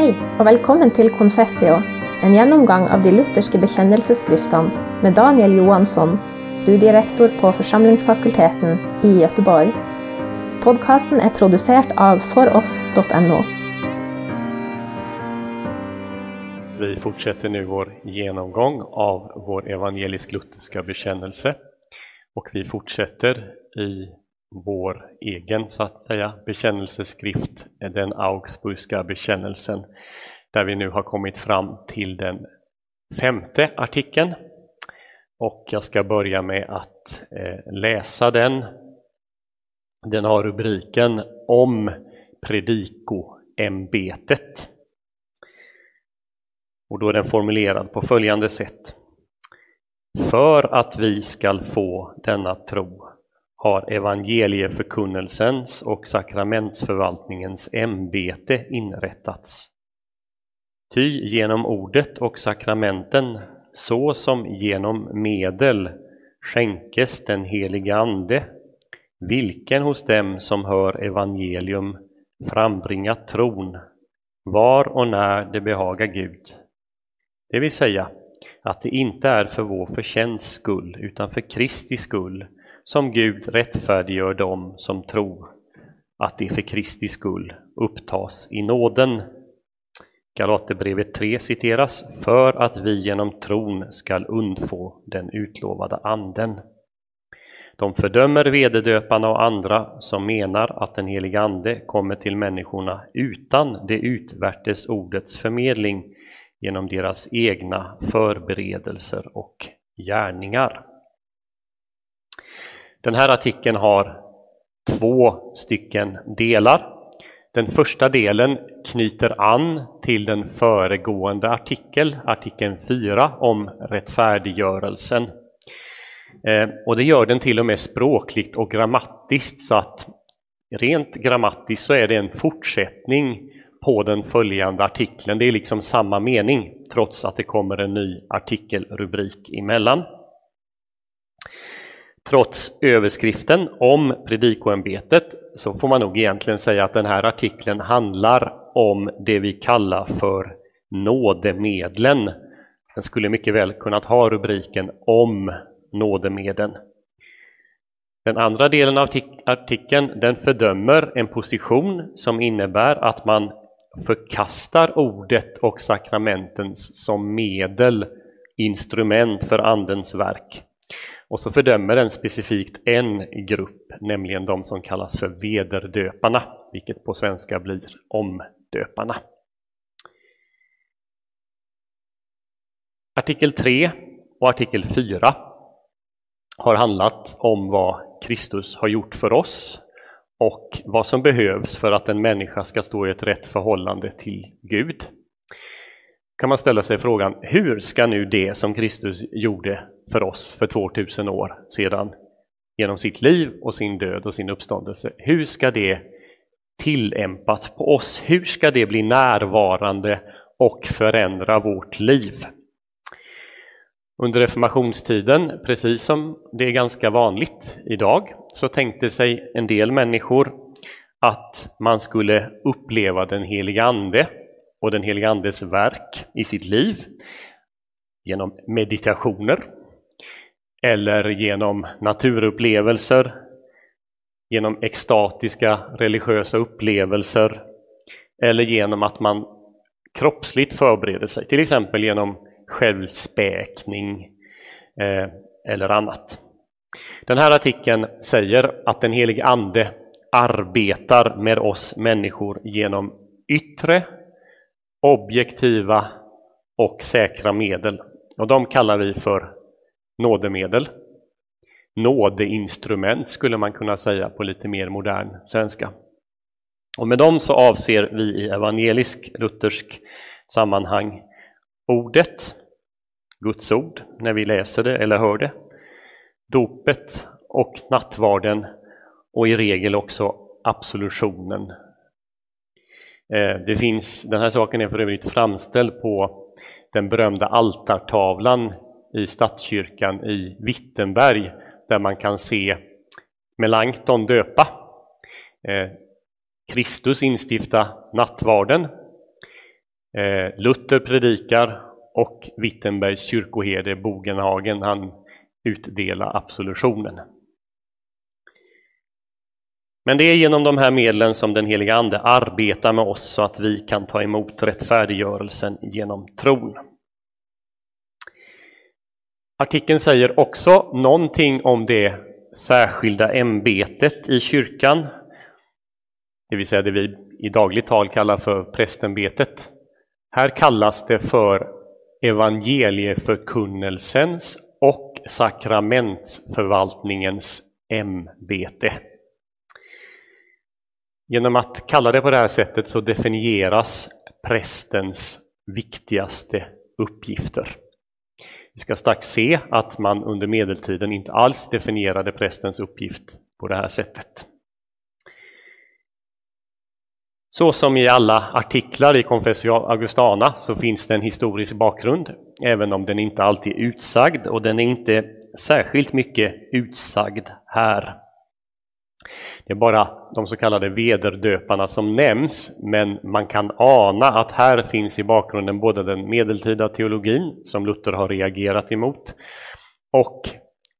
Hei, og velkommen til Confessio, en gjennomgang av de lutherske bekjennelsesskriftene med Daniel Johansson, studierektor på Forsamlingsfakulteten i Göteborg. Podkasten er produsert av foross.no. Vi fortsätter nu vår genomgång av vår evangelisk-lutherska bekännelse och vi fortsätter i vår egen så att säga, bekännelseskrift, den Augsburgska bekännelsen, där vi nu har kommit fram till den femte artikeln. Och jag ska börja med att eh, läsa den. Den har rubriken Om predikoämbetet. Och då är den formulerad på följande sätt. För att vi skall få denna tro har evangelieförkunnelsens och sakramentsförvaltningens ämbete inrättats. Ty genom ordet och sakramenten, så som genom medel, skänkes den helige Ande, vilken hos dem som hör evangelium frambringat tron, var och när det behagar Gud. Det vill säga att det inte är för vår förtjänst skull, utan för Kristi skull, som Gud rättfärdiggör dem som tror att det för Kristi skull upptas i nåden. Galaterbrevet 3 citeras, för att vi genom tron skall undfå den utlovade anden. De fördömer vederdöparna och andra som menar att den helige Ande kommer till människorna utan det utvärtes ordets förmedling genom deras egna förberedelser och gärningar. Den här artikeln har två stycken delar. Den första delen knyter an till den föregående artikel, artikeln 4 om rättfärdiggörelsen. Eh, och det gör den till och med språkligt och grammatiskt så att rent grammatiskt så är det en fortsättning på den följande artikeln. Det är liksom samma mening trots att det kommer en ny artikelrubrik emellan. Trots överskriften om predikoämbetet så får man nog egentligen säga att den här artikeln handlar om det vi kallar för nådemedlen. Den skulle mycket väl kunnat ha rubriken om nådemedlen. Den andra delen av artikeln den fördömer en position som innebär att man förkastar ordet och sakramentens som medel, instrument för Andens verk. Och så fördömer den specifikt en grupp, nämligen de som kallas för vederdöparna, vilket på svenska blir omdöparna. Artikel 3 och artikel 4 har handlat om vad Kristus har gjort för oss och vad som behövs för att en människa ska stå i ett rätt förhållande till Gud kan man ställa sig frågan, hur ska nu det som Kristus gjorde för oss för 2000 år sedan genom sitt liv och sin död och sin uppståndelse, hur ska det tillämpat på oss? Hur ska det bli närvarande och förändra vårt liv? Under reformationstiden, precis som det är ganska vanligt idag, så tänkte sig en del människor att man skulle uppleva den heliga Ande och den heliga Andes verk i sitt liv genom meditationer eller genom naturupplevelser, genom extatiska religiösa upplevelser eller genom att man kroppsligt förbereder sig, till exempel genom självspäkning eh, eller annat. Den här artikeln säger att den helige Ande arbetar med oss människor genom yttre, objektiva och säkra medel. Och de kallar vi för nådemedel. Nådeinstrument skulle man kunna säga på lite mer modern svenska. Och med dem så avser vi i evangelisk luthersk sammanhang ordet, Guds ord, när vi läser det eller hör det, dopet och nattvarden och i regel också absolutionen. Eh, det finns, den här saken är för övrigt framställd på den berömda altartavlan i Stadskyrkan i Wittenberg där man kan se Melanchthon döpa, eh, Kristus instifta nattvarden eh, Luther predikar och Wittenbergs kyrkoherde Bogenhagen han utdela absolutionen. Men det är genom de här medlen som den heliga Ande arbetar med oss så att vi kan ta emot rättfärdiggörelsen genom tron. Artikeln säger också någonting om det särskilda ämbetet i kyrkan, det vill säga det vi i dagligt tal kallar för prästämbetet. Här kallas det för evangelieförkunnelsens och sakramentsförvaltningens ämbete. Genom att kalla det på det här sättet så definieras prästens viktigaste uppgifter. Vi ska strax se att man under medeltiden inte alls definierade prästens uppgift på det här sättet. Så som i alla artiklar i Confessio Augustana så finns det en historisk bakgrund, även om den inte alltid är utsagd och den är inte särskilt mycket utsagd här. Det är bara de så kallade vederdöparna som nämns, men man kan ana att här finns i bakgrunden både den medeltida teologin, som Luther har reagerat emot, och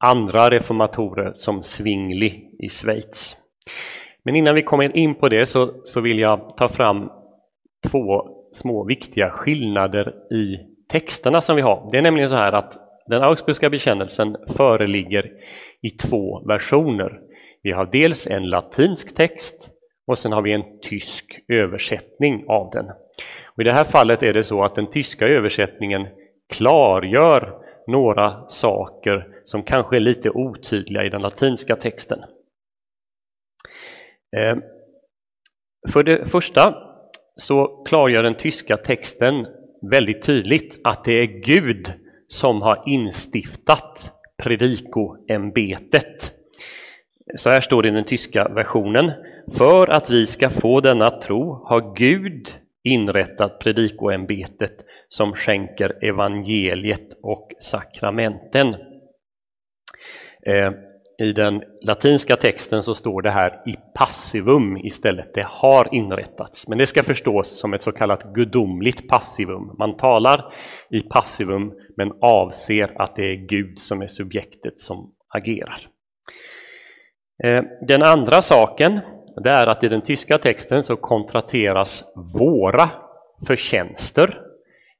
andra reformatorer som Zwingli i Schweiz. Men innan vi kommer in på det så, så vill jag ta fram två små viktiga skillnader i texterna som vi har. Det är nämligen så här att den Augsburgska bekännelsen föreligger i två versioner. Vi har dels en latinsk text och sen har vi en tysk översättning av den. Och I det här fallet är det så att den tyska översättningen klargör några saker som kanske är lite otydliga i den latinska texten. Eh, för det första så klargör den tyska texten väldigt tydligt att det är Gud som har instiftat predikoämbetet. Så här står det i den tyska versionen. För att vi ska få denna tro har Gud inrättat predikoämbetet som skänker evangeliet och sakramenten. Eh, I den latinska texten så står det här i passivum istället. Det har inrättats, men det ska förstås som ett så kallat gudomligt passivum. Man talar i passivum men avser att det är Gud som är subjektet som agerar. Eh, den andra saken det är att i den tyska texten så kontrateras våra förtjänster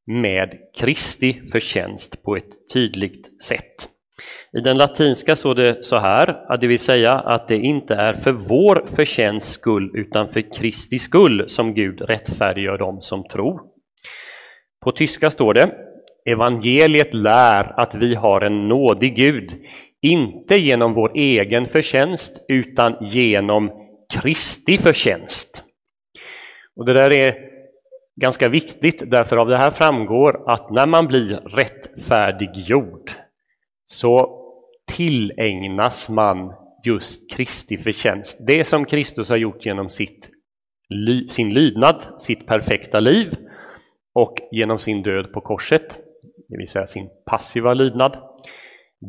med Kristi förtjänst på ett tydligt sätt. I den latinska står det så här, det vill säga att det inte är för vår förtjänst skull utan för Kristi skull som Gud rättfärdiggör dem som tror. På tyska står det Evangeliet lär att vi har en nådig Gud, inte genom vår egen förtjänst utan genom Kristi förtjänst. Och det där är ganska viktigt därför av det här framgår att när man blir rättfärdiggjord så tillägnas man just Kristi förtjänst. Det som Kristus har gjort genom sitt, sin lydnad, sitt perfekta liv och genom sin död på korset, det vill säga sin passiva lydnad.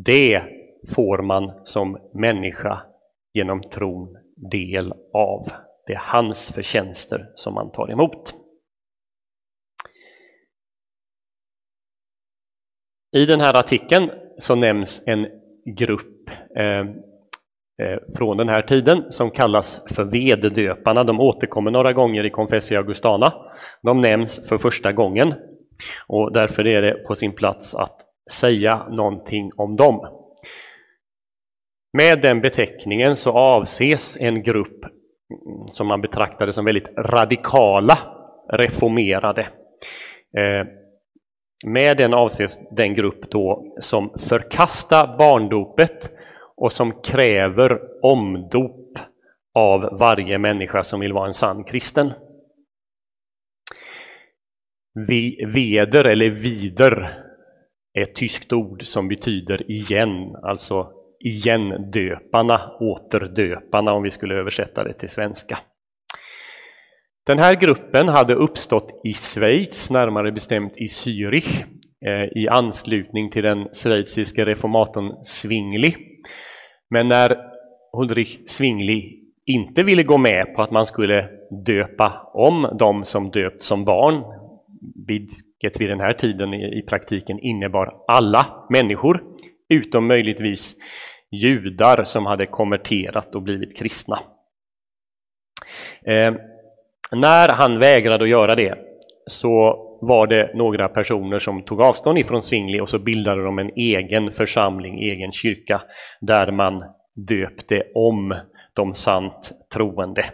Det får man som människa genom tron del av. Det är hans förtjänster som man tar emot. I den här artikeln så nämns en grupp eh, eh från den här tiden som kallas för veddöparna. De återkommer några gånger i Confessio Augustana. De nämns för första gången och därför är det på sin plats att säga någonting om dem. Med den beteckningen så avses en grupp som man betraktade som väldigt radikala reformerade. Eh, med den avses den grupp då som förkastar barndopet och som kräver omdop av varje människa som vill vara en sann kristen. Veder eller vider är ett tyskt ord som betyder igen, alltså igendöparna, återdöparna om vi skulle översätta det till svenska. Den här gruppen hade uppstått i Schweiz, närmare bestämt i Zürich, eh, i anslutning till den schweiziske reformatorn Zwingli. Men när Ulrich Zwingli inte ville gå med på att man skulle döpa om de som döpt som barn, vilket vid den här tiden i praktiken innebar alla människor, utom möjligtvis judar som hade konverterat och blivit kristna. Eh, när han vägrade att göra det så var det några personer som tog avstånd ifrån Svingli och så bildade de en egen församling, egen kyrka, där man döpte om de sant troende.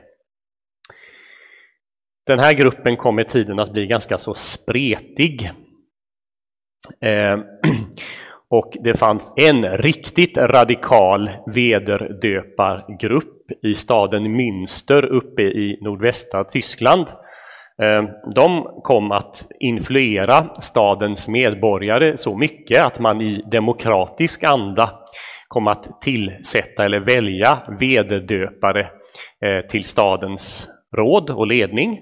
Den här gruppen kom med tiden att bli ganska så spretig. Eh, och det fanns en riktigt radikal vederdöpargrupp i staden Münster uppe i nordvästra Tyskland. Eh, de kom att influera stadens medborgare så mycket att man i demokratisk anda kom att tillsätta eller välja vederdöpare eh, till stadens råd och ledning.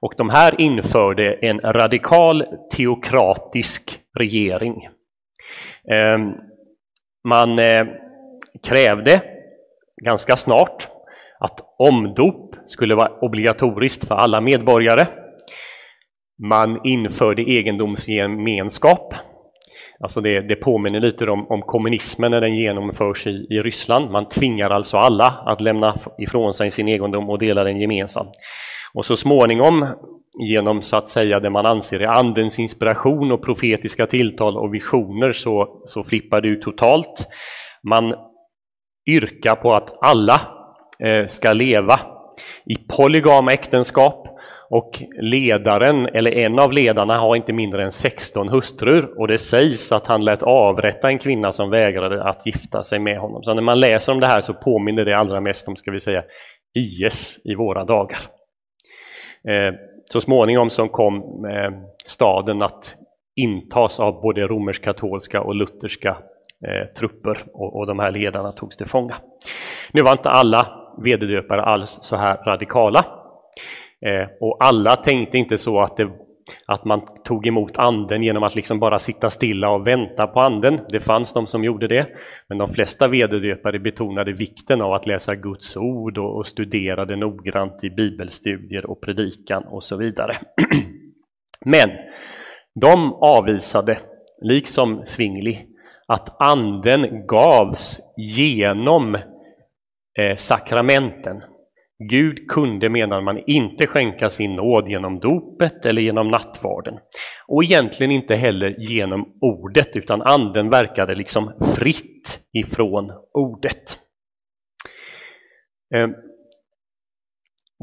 Och de här införde en radikal teokratisk regering. Ehm, man eh, krävde ganska snart att omdop skulle vara obligatoriskt för alla medborgare. Man införde egendomsgemenskap. Alltså det, det påminner lite om, om kommunismen när den genomförs i, i Ryssland. Man tvingar alltså alla att lämna ifrån sig sin egendom och dela den gemensamt. Och så småningom genom så att säga det man anser är andens inspiration och profetiska tilltal och visioner så, så flippar det ut totalt. Man yrkar på att alla eh, ska leva i polygama äktenskap och ledaren, eller en av ledarna, har inte mindre än 16 hustrur och det sägs att han lät avrätta en kvinna som vägrade att gifta sig med honom. Så när man läser om det här så påminner det allra mest om, ska vi säga, IS i våra dagar. Eh, så småningom så kom staden att intas av både romersk-katolska och lutherska eh, trupper och, och de här ledarna togs till fånga. Nu var inte alla vederdöpare alls så här radikala. Eh, och alla tänkte inte så att det att man tog emot anden genom att liksom bara sitta stilla och vänta på anden. Det fanns de som gjorde det, men de flesta vederdöpare betonade vikten av att läsa Guds ord och, och studera det noggrant i bibelstudier och predikan och så vidare. men de avvisade, liksom Svingli, att anden gavs genom eh, sakramenten Gud kunde, menar man, inte skänka sin nåd genom dopet eller genom nattvarden. Och egentligen inte heller genom ordet, utan anden verkade liksom fritt ifrån ordet. Ehm,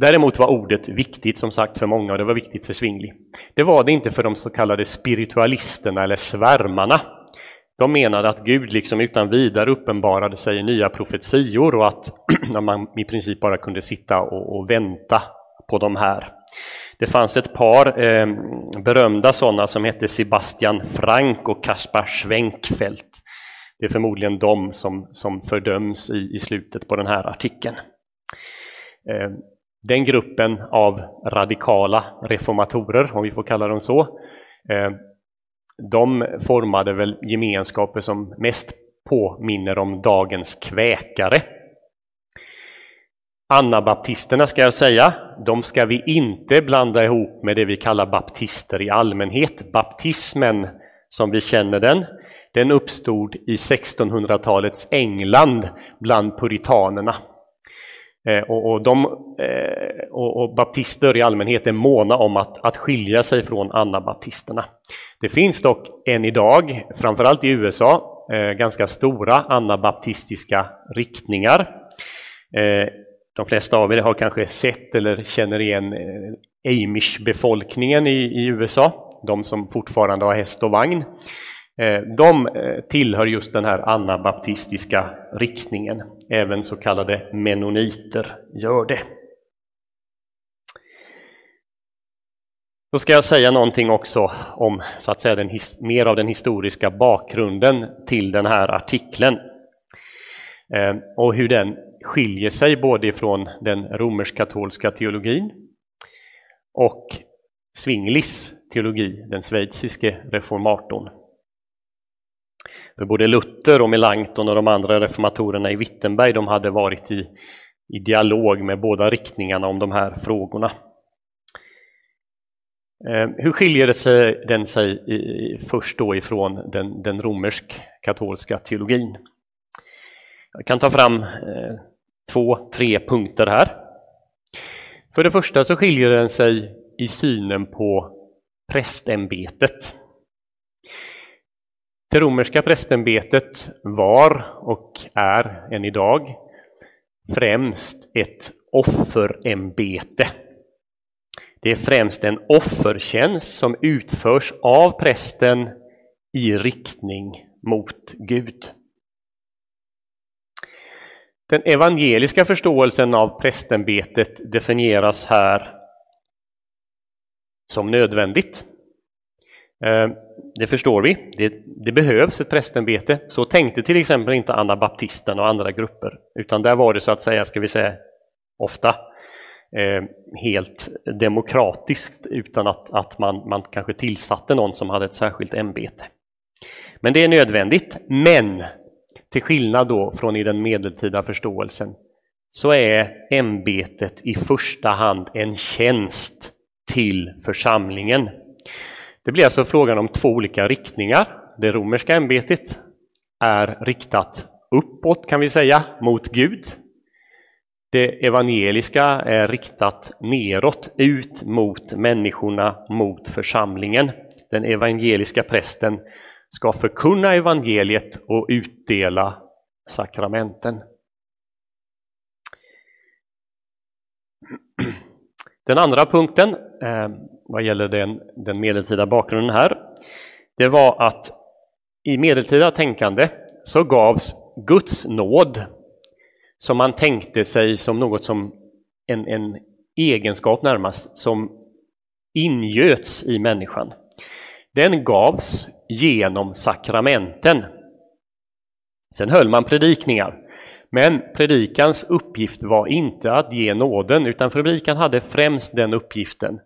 däremot var ordet viktigt som sagt för många och det var viktigt för Svingli. Det var det inte för de så kallade spiritualisterna eller svärmarna de menade att Gud liksom utan vidare uppenbarade sig i nya profetior och att man i princip bara kunde sitta och, och vänta på de här. Det fanns ett par eh, berömda sådana som hette Sebastian Frank och Kaspar Schwenkfeldt. Det är förmodligen de som, som fördöms i, i slutet på den här artikeln. Eh, den gruppen av radikala reformatorer, om vi får kalla dem så, eh, de formade väl gemenskaper som mest påminner om dagens kväkare. Annabaptisterna ska jag säga, de ska vi inte blanda ihop med det vi kallar baptister i allmänhet. Baptismen som vi känner den, den uppstod i 1600-talets England bland puritanerna. Eh, och, och, de, eh, och, och, baptister i allmänhet är måna om att, att skilja sig från anabaptisterna. Det finns dock än idag, framförallt i USA, eh, ganska stora anabaptistiska riktningar. Eh, de flesta av er har kanske sett eller känner igen eh, Amish-befolkningen i, i USA, de som fortfarande har häst och vagn. Eh, de eh, tillhör just den här anabaptistiska riktningen. Även så kallade menoniter gör det. Då ska jag säga någonting också om så att säga, den, mer av den historiska bakgrunden till den här artikeln. Eh, och hur den skiljer sig både ifrån den romersk-katolska teologin och Zwinglis teologi, den schweiziske reformatorn. För både Luther och Melanchthon och de andra reformatorerna i Wittenberg de hade varit i, i dialog med båda riktningarna om de här frågorna. Eh, hur skiljer det sig, den sig i, först då ifrån den, den romersk-katolska teologin? Jag kan ta fram eh, två, tre punkter här. För det första så skiljer den sig i synen på prästämbetet. Det romerska prästämbetet var och är än idag främst ett offerämbete. Det är främst en offertjänst som utförs av prästen i riktning mot Gud. Den evangeliska förståelsen av prästämbetet definieras här som nödvändigt. Eh, det förstår vi. Det, det, behövs ett prästämbete. Så tänkte till exempel inte anabaptisten och andra grupper, utan där var det så att säga, ska vi säga, ofta eh, helt demokratiskt utan att, att man, man kanske tillsatte någon som hade ett särskilt ämbete. Men det är nödvändigt. Men till skillnad då från i den medeltida förståelsen så är ämbetet i första hand en tjänst till församlingen. Det blir alltså frågan om två olika riktningar. Det romerska ämbetet är riktat uppåt kan vi säga, mot Gud. Det evangeliska är riktat neråt, ut mot människorna, mot församlingen. Den evangeliska prästen ska förkunna evangeliet och utdela sakramenten. Den andra punkten eh, vad gäller den, den medeltida bakgrunden här, det var att i medeltida tänkande så gavs Guds nåd som man tänkte sig som något som en, en egenskap närmast som ingöts i människan. Den gavs genom sakramenten. Sen höll man predikningar. Men predikans uppgift var inte att ge nåden, utan predikan hade främst den uppgiften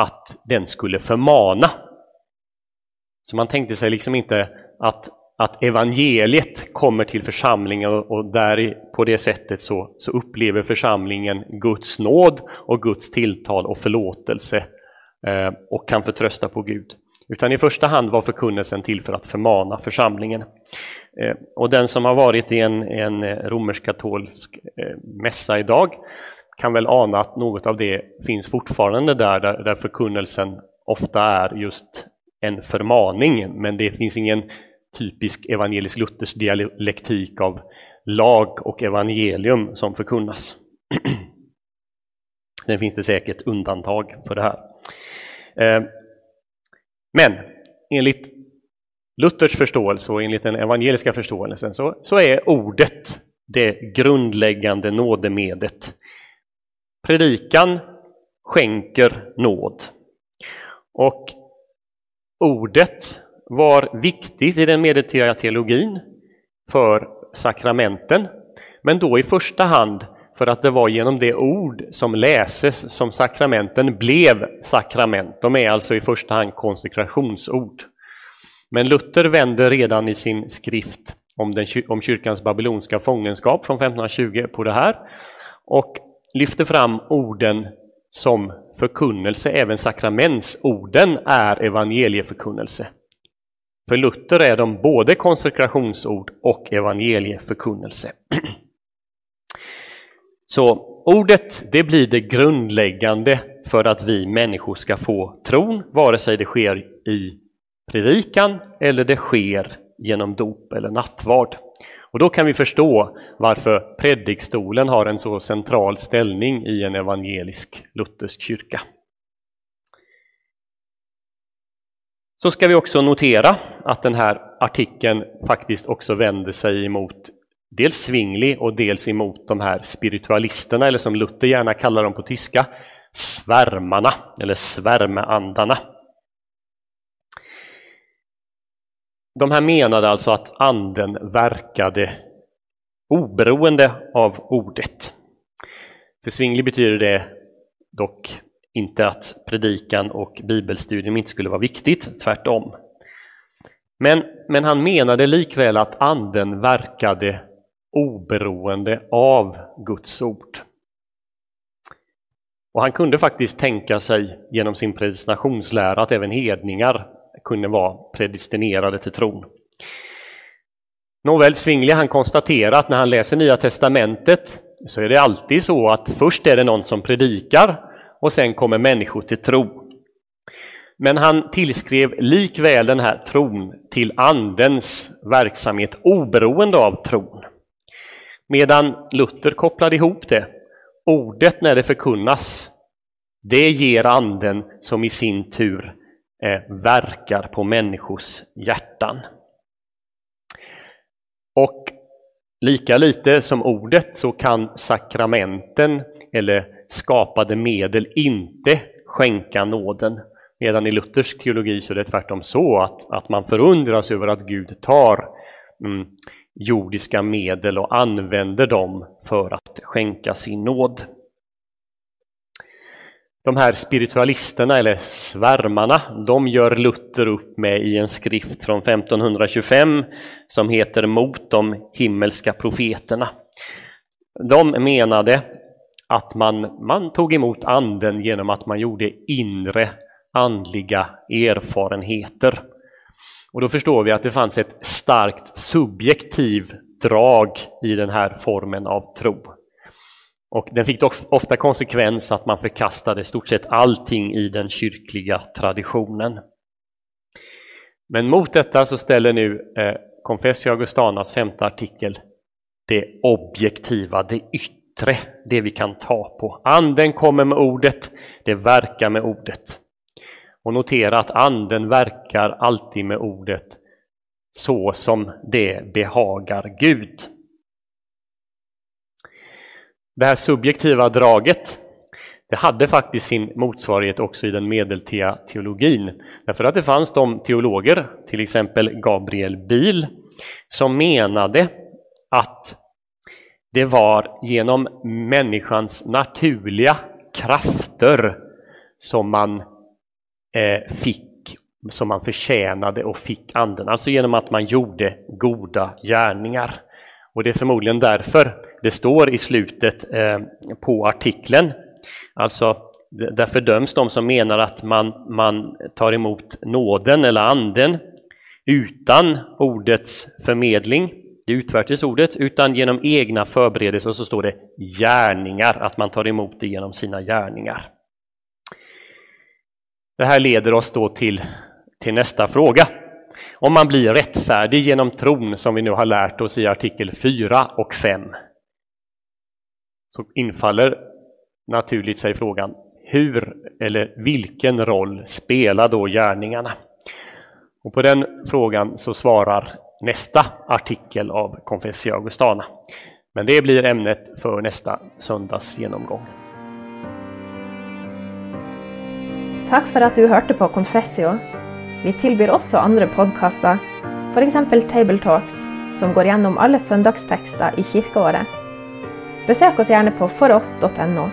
att den skulle förmana. Så man tänkte sig liksom inte att, att evangeliet kommer till församlingen och, och där på det sättet så, så upplever församlingen Guds nåd och Guds tilltal och förlåtelse eh, och kan förtrösta på Gud. Utan i första hand var förkunnelsen till för att förmana församlingen. Eh, och den som har varit i en, en eh, romersk-katolsk eh, mässa idag kan väl ana att något av det finns fortfarande där, där, där förkunnelsen ofta är just en förmaning, men det finns ingen typisk evangelisk-luthersk dialektik av lag och evangelium som förkunnas. Sen finns det säkert undantag för det här. Men enligt Luthers förståelse och enligt den evangeliska förståelsen så, så är ordet det grundläggande nådemedlet Predikan skänker nåd. Och ordet var viktigt i den medeltida teologin för sakramenten, men då i första hand för att det var genom det ord som läses som sakramenten blev sakrament. De är alltså i första hand konsekrationsord. Men Luther vänder redan i sin skrift om, den, om kyrkans babylonska fångenskap från 1520 på det här och lyfter fram orden som förkunnelse, även sakramentsorden är evangelieförkunnelse. För Luther är de både konsekrationsord och evangelieförkunnelse. Så ordet, det blir det grundläggande för att vi människor ska få tron, vare sig det sker i predikan eller det sker genom dop eller nattvard. Och då kan vi förstå varför predikstolen har en så central ställning i en evangelisk luthersk kyrka. Så ska vi också notera att den här artikeln faktiskt också vänder sig emot dels Zwingli och dels emot de här spiritualisterna, eller som Luther gärna kallar dem på tyska, svärmarna eller svärmeandarna. De här menade alltså att anden verkade oberoende av ordet. För Zwingli betyder det dock inte att predikan och bibelstudium inte skulle vara viktigt, tvärtom. Men, men han menade likväl att anden verkade oberoende av Guds ord. Och han kunde faktiskt tänka sig genom sin predestinationslära att även hedningar kunde vara predestinerade till tron. Nåväl, Zwingli han konstaterar att när han läser Nya Testamentet så är det alltid så att först är det någon som predikar och sen kommer människor till tro. Men han tillskrev likväl den här tron till andens verksamhet oberoende av tron. Medan Luther kopplade ihop det. Ordet när det förkunnas, det ger anden som i sin tur eh, verkar på människors hjärtan. Och lika lite som ordet så kan sakramenten eller skapade medel inte skänka nåden. Medan i luthersk teologi så är det tvärtom så att, att man förundras över att Gud tar mm, jordiska medel och använder dem för att skänka sin nåd. De här spiritualisterna, eller svärmarna, de gör Luther upp med i en skrift från 1525 som heter Mot de himmelska profeterna. De menade att man, man tog emot anden genom att man gjorde inre andliga erfarenheter. Och då förstår vi att det fanns ett starkt subjektiv drag i den här formen av tro. Och den fick ofta konsekvens att man förkastade stort sett allting i den kyrkliga traditionen. Men mot detta så ställer nu eh, Confessio Augustanas femte artikel det objektiva, det yttre, det vi kan ta på. Anden kommer med ordet, det verkar med ordet. Och notera att anden verkar alltid med ordet så som det behagar Gud. Det här subjektiva draget det hade faktiskt sin motsvarighet också i den medeltida teologin. Därför att det fanns de teologer, till exempel Gabriel Biel, som menade att det var genom människans naturliga krafter som man Eh, fick, som man förtjänade och fick anden. Alltså genom att man gjorde goda gärningar. Och det är förmodligen därför det står i slutet eh, på artikeln, alltså där fördöms de som menar att man, man tar emot nåden eller anden utan ordets förmedling, det utvärtes ordet, utan genom egna förberedelser och så står det gärningar, att man tar emot det genom sina gärningar. Det här leder oss då till, till nästa fråga. Om man blir rättfärdig genom tron, som vi nu har lärt oss i artikel 4 och 5, så infaller naturligt sig frågan hur eller vilken roll spelar då gärningarna? Och på den frågan så svarar nästa artikel av Confessio Augustana. Men det blir ämnet för nästa söndags genomgång. Takk for at du hørte på Confessio. Vi tilbyr også andre podkaster, f.eks. Table Talks, som går gjennom alle søndagstekster i kirkeåret. Besøk oss gjerne på foross.no.